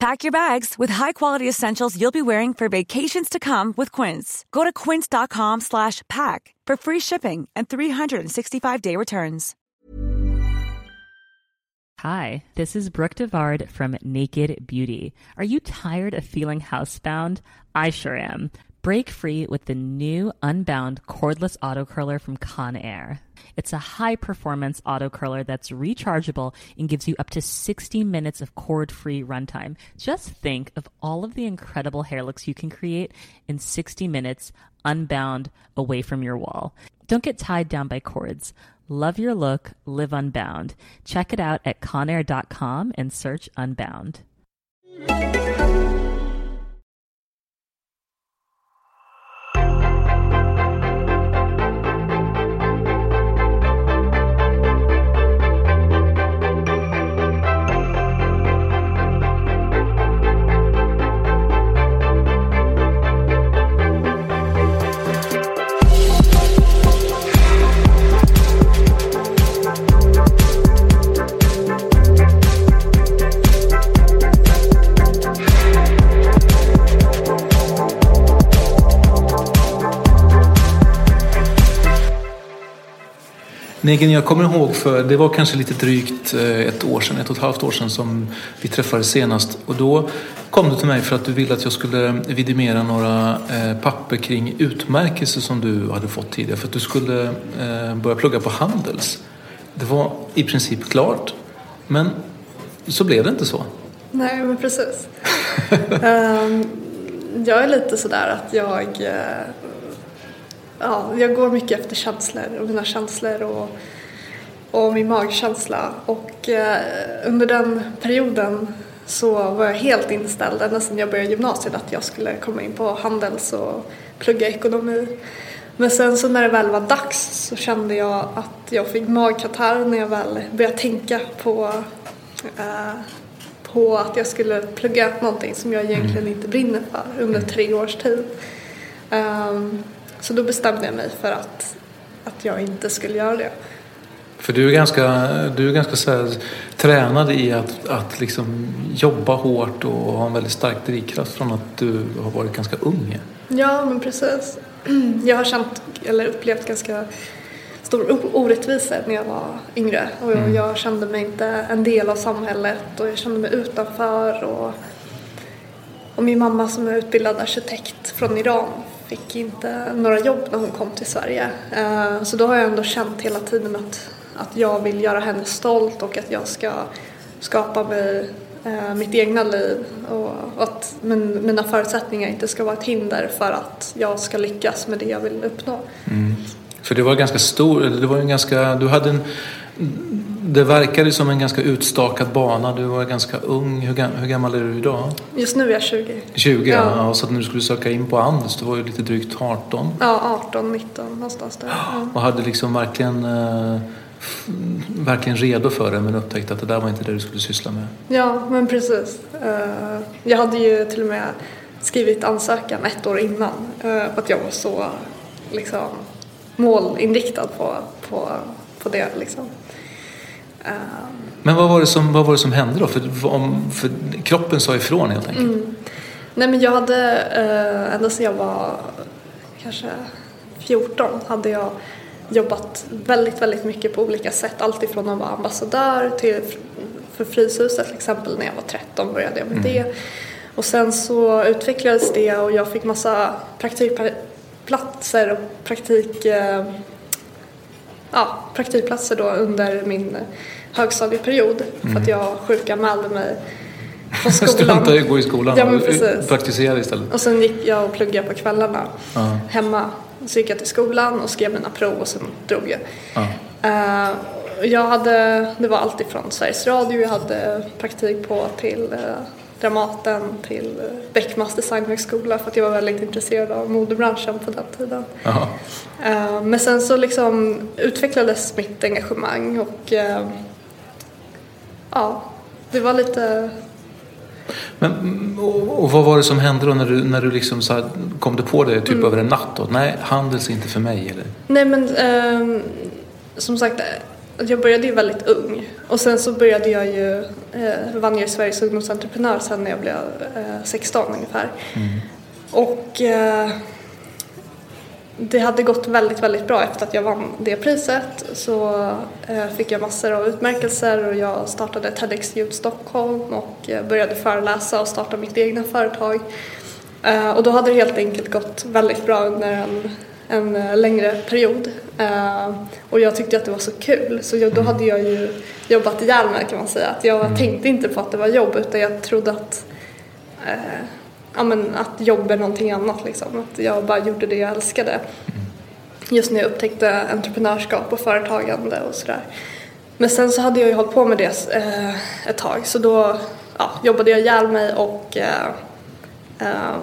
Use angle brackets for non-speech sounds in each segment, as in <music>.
Pack your bags with high-quality essentials you'll be wearing for vacations to come with Quince. Go to quince.com slash pack for free shipping and 365-day returns. Hi, this is Brooke Devard from Naked Beauty. Are you tired of feeling housebound? I sure am. Break free with the new Unbound cordless auto curler from Conair. It's a high performance auto curler that's rechargeable and gives you up to 60 minutes of cord free runtime. Just think of all of the incredible hair looks you can create in 60 minutes unbound away from your wall. Don't get tied down by cords. Love your look, live unbound. Check it out at conair.com and search Unbound. Negen, jag kommer ihåg för det var kanske lite drygt eh, ett år sedan, ett och ett halvt år sedan som vi träffades senast. Och då kom du till mig för att du ville att jag skulle vidimera några eh, papper kring utmärkelser som du hade fått tidigare för att du skulle eh, börja plugga på Handels. Det var i princip klart, men så blev det inte så. Nej, men precis. um, <laughs> jag är lite sådär att jag ja, jag går mycket efter känslor och mina känslor och, och min magkänsla. Och eh, under den perioden så var jag helt inställd ända sedan jag började gymnasiet att jag skulle komma in på Handels och plugga ekonomi. Men sen så när det väl var dags så kände jag att jag fick magkatarr när jag väl började tänka på, eh, på att jag skulle plugga någonting som jag egentligen inte brinner för under tre års tid. Um, så då bestämde jag mig för att, att jag inte skulle göra det. För du är ganska, du är ganska så här, tränad i att, att liksom jobba hårt och ha en väldigt stark drivkraft från att du har varit ganska ung. Ja, men precis. <clears throat> Jag har känt, eller upplevt ganska stor orättvisa när jag var yngre och mm. jag kände mig inte en del av samhället och jag kände mig utanför och, och min mamma som är utbildad arkitekt från Iran fick inte några jobb när hon kom till Sverige. Eh, så då har jag ändå känt hela tiden att, att jag vill göra henne stolt och att jag ska skapa mig eh, mitt egna liv och att mina förutsättningar inte ska vara ett hinder för att jag ska lyckas med det jag vill uppnå. Mm. För det var ganska stor, det var en ganska, du hade en det verkade som en ganska utstakad bana. Du var ganska ung. Hur, hur gammal är du idag? Just nu är jag 20. 20, ja. ja. Så att när du skulle söka in på Anders, du var ju lite drygt 18. Ja, 18, 19 någonstans där. <gasps> Ja. Och hade liksom verkligen, eh, verkligen redo för det men upptäckte att det där var inte det du skulle syssla med. Ja, men precis. Uh, jag hade ju till och med skrivit ansökan ett år innan uh, för att jag var så liksom, målinriktad på, på, på det. Liksom. Men vad var, det som, vad var det som hände då? För, om, för kroppen sa ifrån helt enkelt. Mm. Nej men jag hade, eh, ända sedan jag var kanske 14 hade jag jobbat väldigt, väldigt mycket på olika sätt. Allt ifrån att vara ambassadör till för Fryshuset till exempel när jag var 13 började jag med mm. det. Och sen så utvecklades det och jag fick massa praktikplatser och praktik eh, ja, praktikplatser då under min högstadieperiod mm. för att jag sjukanmälde mig på skolan. <laughs> Strunta i att gå i skolan ja, men precis. praktisera istället. Och sen gick jag och pluggade på kvällarna uh. hemma. Så gick jag till skolan och skrev mina prov och sen drog jag. Uh. Uh, jag hade, det var allt ifrån Sveriges Radio, jag hade praktik på till uh, Dramaten, till Beckmans designhögskola för att jag var väldigt intresserad av modebranschen på den tiden. Uh, men sen så liksom utvecklades mitt engagemang och ja, det var lite men, och, och, vad var det som hände då när du, när du liksom så kom du på det typ mm. över en natt? Då? Nej, Handels är inte för mig eller? Nej men eh, som sagt, jag började ju väldigt ung och sen så började jag ju, eh, vann jag Sveriges ungdomsentreprenör sen när jag blev eh, 16 ungefär. Mm. Och eh, det hade gått väldigt, väldigt bra efter att jag vann det priset. Så eh, fick jag massor av utmärkelser och jag startade TEDx Youth Stockholm och eh, började föreläsa och starta mitt egna företag. Eh, och då hade det helt enkelt gått väldigt bra under en, en längre period. Och jag tyckte att det var så kul så jag, då hade jag ju jobbat ihjäl mig kan man säga. Att jag mm. tänkte inte på att det var jobb utan jag trodde att ja, men att jobb är någonting annat liksom. Att jag bara gjorde det jag älskade. Just när jag upptäckte entreprenörskap och företagande och sådär. Men sen så hade jag ju hållit på med det eh, ett tag så då ja, jobbade jag ihjäl mig och eh, eh,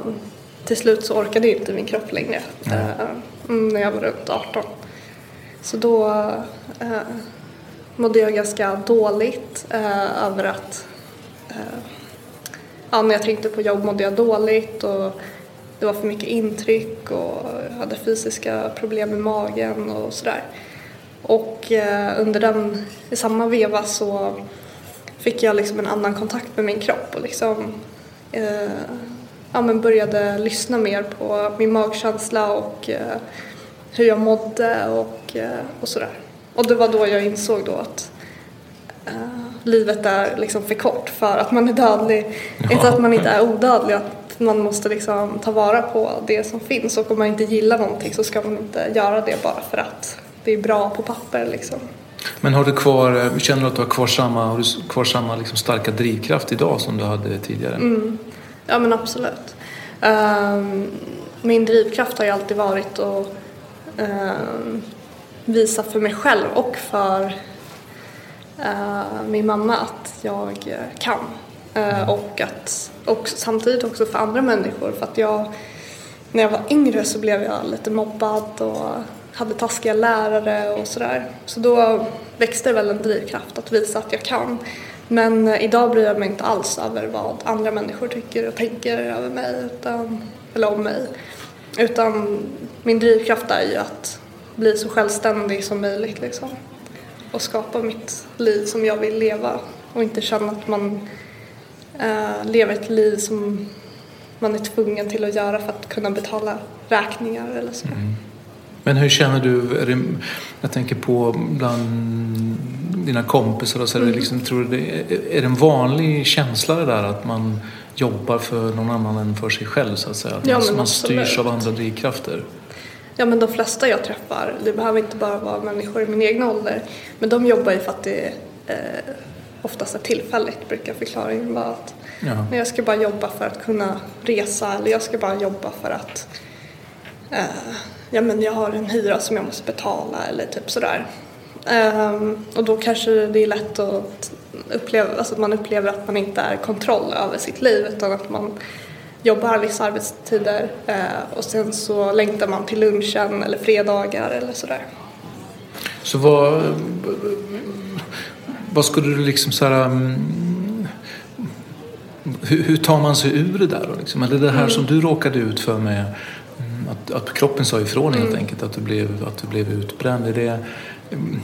till slut så orkade inte min kropp längre mm. Mm, när jag var runt 18. Så då eh, mådde jag ganska dåligt eh, över att eh, ja, när jag tänkte på jobb mådde jag dåligt och det var för mycket intryck och jag hade fysiska problem med magen och sådär. Och eh, under den, i samma veva så fick jag liksom en annan kontakt med min kropp och liksom eh, ja, men började lyssna mer på min magkänsla och eh, hur jag mådde och, eh, och sådär. Och det var då jag insåg då att eh, livet är liksom för kort för att man är dödlig. Ja. Inte att man inte är odödlig, att man måste liksom ta vara på det som finns och om man inte gillar någonting så ska man inte göra det bara för att det är bra på papper liksom. Men har du kvar, känner du att du har kvar samma, har du kvar samma liksom starka drivkraft idag som du hade tidigare? Mm. Ja men absolut. Um, min drivkraft har ju alltid varit att um, visa för mig själv och för uh, min mamma att jag kan. Uh, och, att, och samtidigt också för andra människor för att jag när jag var yngre så blev jag lite mobbad och hade taskiga lärare och sådär. Så då växte väl en drivkraft att visa att jag kan. Men eh, idag bryr jag mig inte alls över vad andra människor tycker och tänker över mig utan, eller om mig. Utan min drivkraft är ju att bli så självständig som möjligt liksom och skapa mitt liv som jag vill leva och inte känna att man äh, lever ett liv som man är tvungen till att göra för att kunna betala räkningar eller så. Mm. Men hur känner du, jag tänker på bland dina kompisar och så, mm. liksom, tror du det, är det en vanlig känsla det där att man jobbar för någon annan än för sig själv så att säga? Att ja, man, man styrs av andra drivkrafter? Ja men de flesta jag träffar, det behöver inte bara vara människor i min egen ålder, men de jobbar ju för att det eh, oftast är tillfälligt brukar förklaringen vara att ja. jag ska bara jobba för att kunna resa eller jag ska bara jobba för att eh, ja men jag har en hyra som jag måste betala eller typ sådär. Um, och då kanske det är lätt att uppleva, alltså att man upplever att man inte är kontroll över sitt liv utan att man jobbar vissa arbetstider eh, och sen så längtar man till lunchen eller fredagar eller sådär. Så vad, vad skulle du liksom så här, um, hur, hur, tar man sig ur det där då? Liksom? Eller det här mm. som du råkade ut för med mm, att, att kroppen sa ifrån helt mm. enkelt, att du blev, att du blev utbränd. Är det, mm,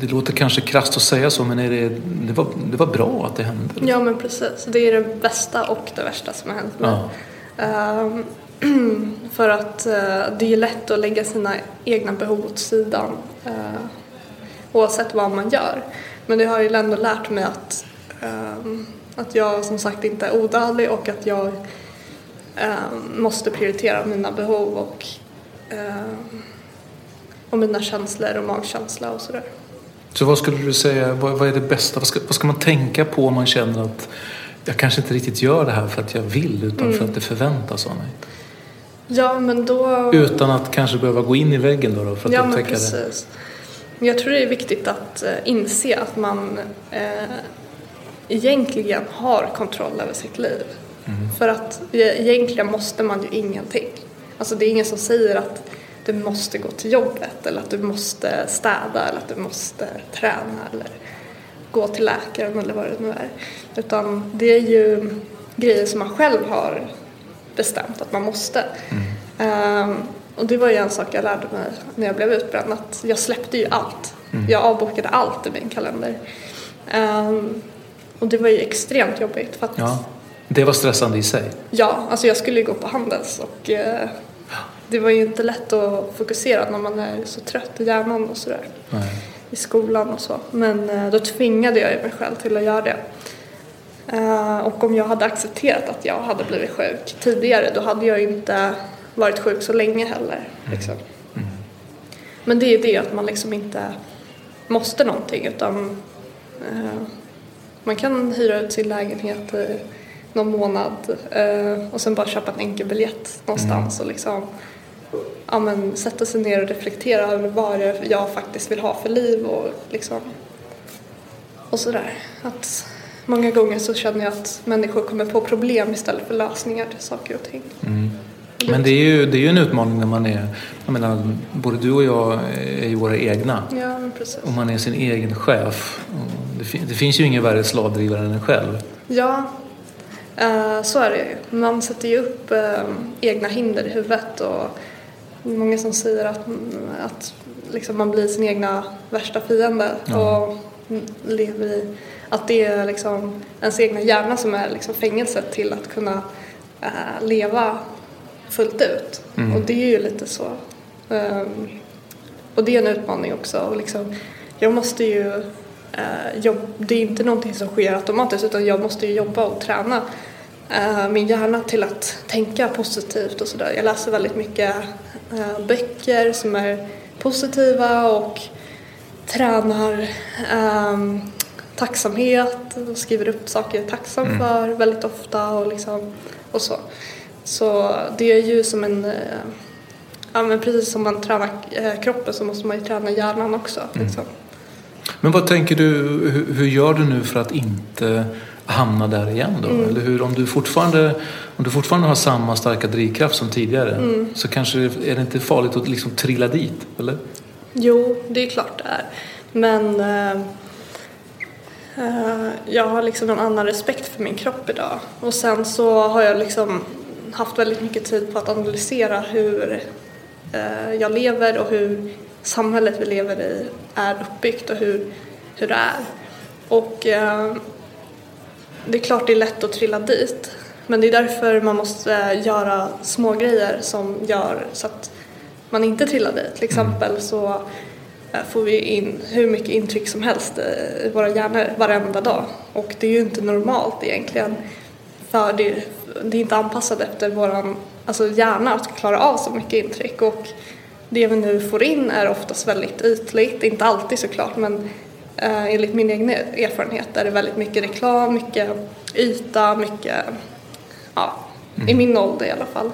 det låter kanske krasst att säga så men är det, det, var, det var bra att det hände? Ja men precis, det är det bästa och det värsta som har hänt mig. Um, <clears throat> för att uh, det är lätt att lägga sina egna behov åt sidan uh, oavsett vad man gör. Men det har ju ändå lärt mig att, um, att jag som sagt inte är odödlig och att jag um, måste prioritera mina behov och och mina känslor och magkänsla och sådär. Så vad skulle du säga, vad, vad är det bästa? Vad ska, vad ska, man tänka på om man känner att jag kanske inte riktigt gör det här för att jag vill utan mm. för att det förväntas av mig? Ja, men då... Utan att kanske behöva gå in i väggen då, då för att ja, upptäcka det? Jag tror det är viktigt att uh, inse att man uh, egentligen har kontroll över sitt liv. Mm. För att egentligen måste man ju ingenting. Alltså det är ingen som säger att du måste gå till jobbet eller att du måste städa eller att du måste träna eller gå till läkaren eller vad det nu är. Utan det är ju grejer som man själv har bestämt att man måste. Mm. Um, och det var ju en sak jag lärde mig när jag blev utbränd att jag släppte ju allt. Mm. Jag avbokade allt i min kalender. Um, och det var ju extremt jobbigt för att ja. Det var stressande i sig? Ja, alltså jag skulle ju gå på Handels och eh, det var ju inte lätt att fokusera när man är så trött i hjärnan och sådär. I skolan och så. Men eh, då tvingade jag mig själv till att göra det. Eh, och om jag hade accepterat att jag hade blivit sjuk tidigare då hade jag inte varit sjuk så länge heller. Mm. Liksom. Mm. Men det är det att man liksom inte måste någonting utan eh, man kan hyra ut sin lägenhet i någon månad och sen bara köpa en enkel biljett någonstans mm. och liksom ja, men, sätta sig ner och reflektera över vad det jag faktiskt vill ha för liv och liksom och sådär. Att många gånger så känner jag att människor kommer på problem istället för lösningar till saker och ting. Mm. Men det är, ju, det är ju en utmaning när man är, jag menar, både du och jag är ju våra egna. Ja, precis. Och man är sin egen chef. Det, det finns ju ingen värre slavdrivare än en själv. Ja, uh, så är det ju. Man sätter ju upp uh, egna hinder i huvudet och många som säger att, att liksom man blir sin egna värsta fiende ja. och lever i att det är liksom ens egna hjärna som är liksom fängelset till att kunna uh, leva fullt ut. Mm. Och det är ju lite så. Um, och det är en utmaning också. Och liksom, jag måste ju uh, jobba, det är inte någonting som sker automatiskt utan jag måste ju jobba och träna min hjärna till att tänka positivt och sådär. Jag läser väldigt mycket uh, böcker som är positiva och tränar um, tacksamhet och skriver upp saker jag är tacksam mm. för väldigt ofta och, liksom, och så. Så det är ju som en, eh, ja men precis som man tränar eh, kroppen så måste man ju träna hjärnan också. Mm. Liksom. Men vad tänker du, hur, gör du nu för att inte hamna där igen då? Mm. Eller hur, om du, fortfarande, om du fortfarande har samma starka drivkraft som tidigare mm. så kanske är det inte farligt att liksom trilla dit, eller? Jo, det är klart det är. Men uh, uh, jag har liksom en annan respekt för min kropp idag. Och sen så har jag liksom haft väldigt mycket tid på att analysera hur eh, jag lever och hur samhället vi lever i är uppbyggt och hur, hur det är. Och eh, det är klart det är lätt att trilla dit men det är därför man måste göra små grejer som gör så att man inte trillar dit. Till exempel så eh, får vi in hur mycket intryck som helst i våra hjärnor varenda dag. Och det är ju inte normalt egentligen för det, det är inte anpassat efter vår alltså hjärna att klara av så mycket intryck. Och det vi nu får in är oftast väldigt ytligt, inte alltid såklart men eh, enligt min egen erfarenhet är det väldigt mycket reklam, mycket yta, mycket, ja, mm. i min ålder i alla fall.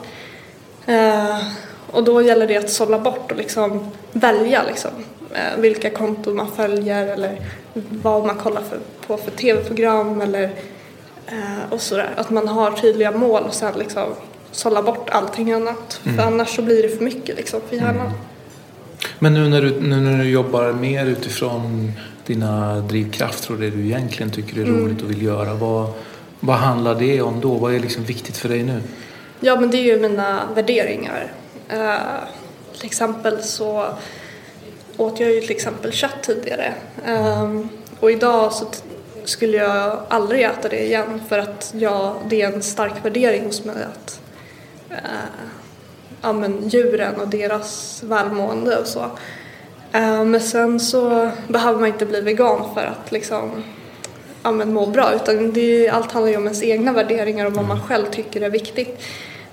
Eh, och då gäller det att sålla bort och liksom välja liksom, eh, vilka konton man följer eller vad man kollar för, på för tv-program eller Eh, och sådär. Att man har tydliga mål och sen liksom sålla bort allting annat. Mm. För annars så blir det för mycket liksom för hjärnan. Mm. Men nu när, du, nu när du jobbar mer utifrån dina drivkrafter och det du egentligen tycker är mm. roligt och vill göra. Vad, vad handlar det om då? Vad är liksom viktigt för dig nu? Ja men det är ju mina värderingar. Uh, till exempel så åt jag ju till exempel kött tidigare. Um, och idag så skulle jag aldrig äta det igen för att jag, det är en stark värdering hos mig att äh, ja, men djuren och deras välmående och så. Äh, men sen så behöver man inte bli vegan för att liksom ja, men må bra utan det, allt handlar ju om ens egna värderingar och vad man själv tycker är viktigt.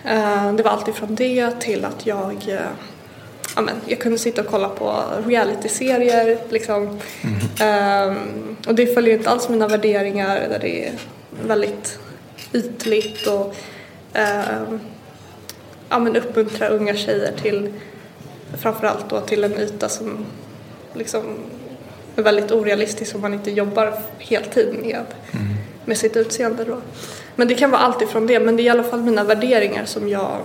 Äh, det var alltid från det till att jag ja, men, jag kunde sitta och kolla på realityserier liksom. Mm. Um, och det följer inte alls mina värderingar där det är väldigt ytligt och um, ja, men uppmuntra unga tjejer till framförallt då till en yta som liksom är väldigt orealistisk om man inte jobbar heltid med, mm. med sitt utseende då. Men det kan vara allt ifrån det, men det är i alla fall mina värderingar som jag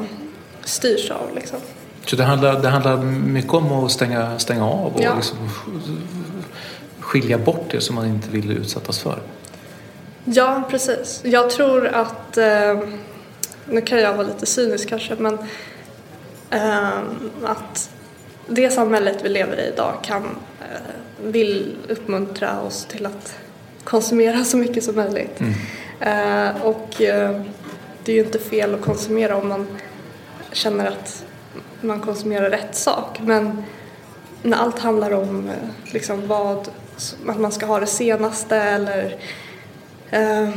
styrs av liksom. Så det handlar, det handlar mycket om att stänga, stänga av och Ja. liksom skilja bort det som man inte vill utsättas för? Ja, precis. Jag tror att, eh, nu kan jag vara lite cynisk kanske, men eh, att det samhället vi lever i idag kan, eh, vill uppmuntra oss till att konsumera så mycket som möjligt. Eh, och eh, det är ju inte fel att konsumera om man känner att man konsumerar rätt sak, men när allt handlar om liksom vad, att man ska ha det senaste eller eh,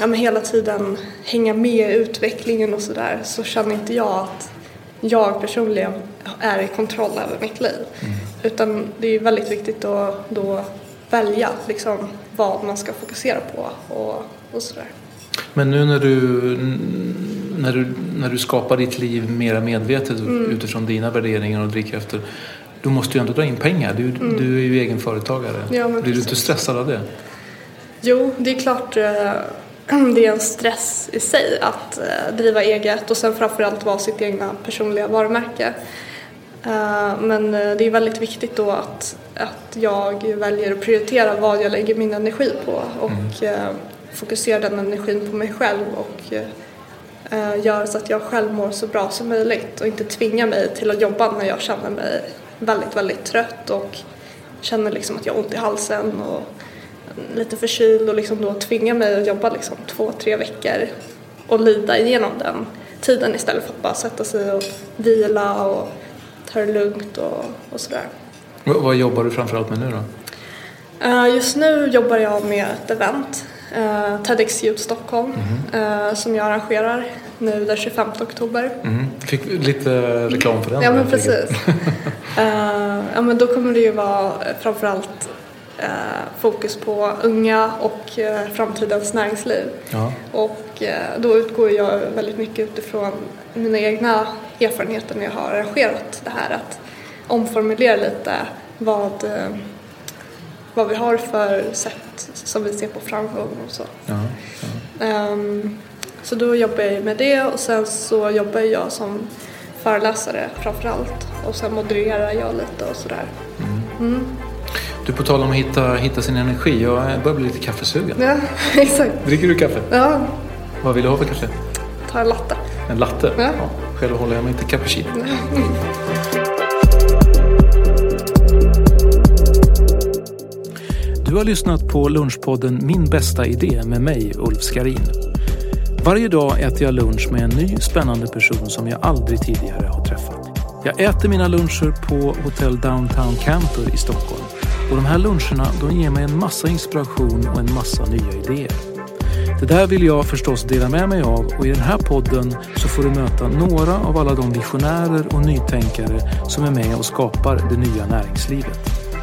ja, men hela tiden hänga med i utvecklingen och sådär så känner inte jag att jag personligen är i kontroll över mitt liv. Utan det är väldigt viktigt att då välja liksom, vad man ska fokusera på och, och sådär. Men nu när du, när du, när du skapar ditt liv mera medvetet Mm. utifrån dina värderingar och drivkrafter du måste ju ändå dra in pengar. Du, du är ju egen företagare. Mm. Ja, Blir du inte stressad av det? Jo, det är klart eh, <clears throat> det är en stress i sig att eh, driva eget och sen framförallt vara sitt egna personliga varumärke. Eh, Men eh, det är väldigt viktigt då att, att jag väljer att prioritera vad jag lägger min energi på och eh, fokuserar den energin på mig själv och gör så att jag själv mår så bra som möjligt och inte tvingar mig till att jobba när jag känner mig väldigt, väldigt trött och känner liksom att jag har ont i halsen och lite förkyld och liksom då tvinga mig att jobba liksom två, tre veckor och lida igenom den tiden istället för att bara sätta sig och vila och ta det lugnt och, och sådär. Vad, vad jobbar du framförallt med nu då? Eh, Just nu jobbar jag med ett event, uh, TEDx Youth Stockholm, eh, som jag arrangerar nu den 25 oktober. Mm. Fick lite reklam för den? Ja men precis. <laughs> Eh, ja men då kommer det ju vara eh, framförallt eh, fokus på unga och eh, framtidens näringsliv. Ja. Och eh, då utgår jag väldigt mycket utifrån mina egna erfarenheter när jag har arrangerat det här. Att omformulera lite vad, eh, vad vi har för sätt som vi ser på framgång och så. Ja. Ehm, så då jobbar jag med det och sen så jobbar jag som föreläsare framför allt. Och sen modererar jag lite och sådär. Du, på tal om att hitta, hitta sin energi. Jag börjar bli lite kaffesugen. Ja, <laughs> exakt. Dricker du kaffe? Ja, Vad vill du ha för kaffe? ta en latte. En latte? Ja. Själv håller jag mig till cappuccino. Du har lyssnat på lunchpodden Min bästa idé med mig, Ulf Skarin. Varje dag äter jag lunch med en ny spännande person som jag aldrig tidigare har träffat. Jag äter mina luncher på Hotel Downtown Camper i Stockholm. Och de här luncherna de ger mig en massa inspiration och en massa nya idéer. Det där vill jag förstås dela med mig av och i den här podden så får du möta några av alla de visionärer och nytänkare som är med och skapar det nya näringslivet.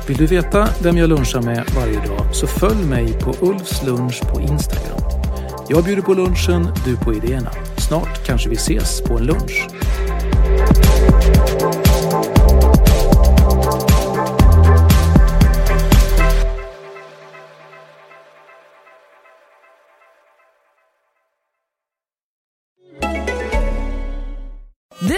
Vill du veta vem jag lunchar med varje dag så följ mig på Ulfs lunch på Instagram. Jag bjuder på lunchen, du på idéerna. Snart kanske vi ses på en lunch.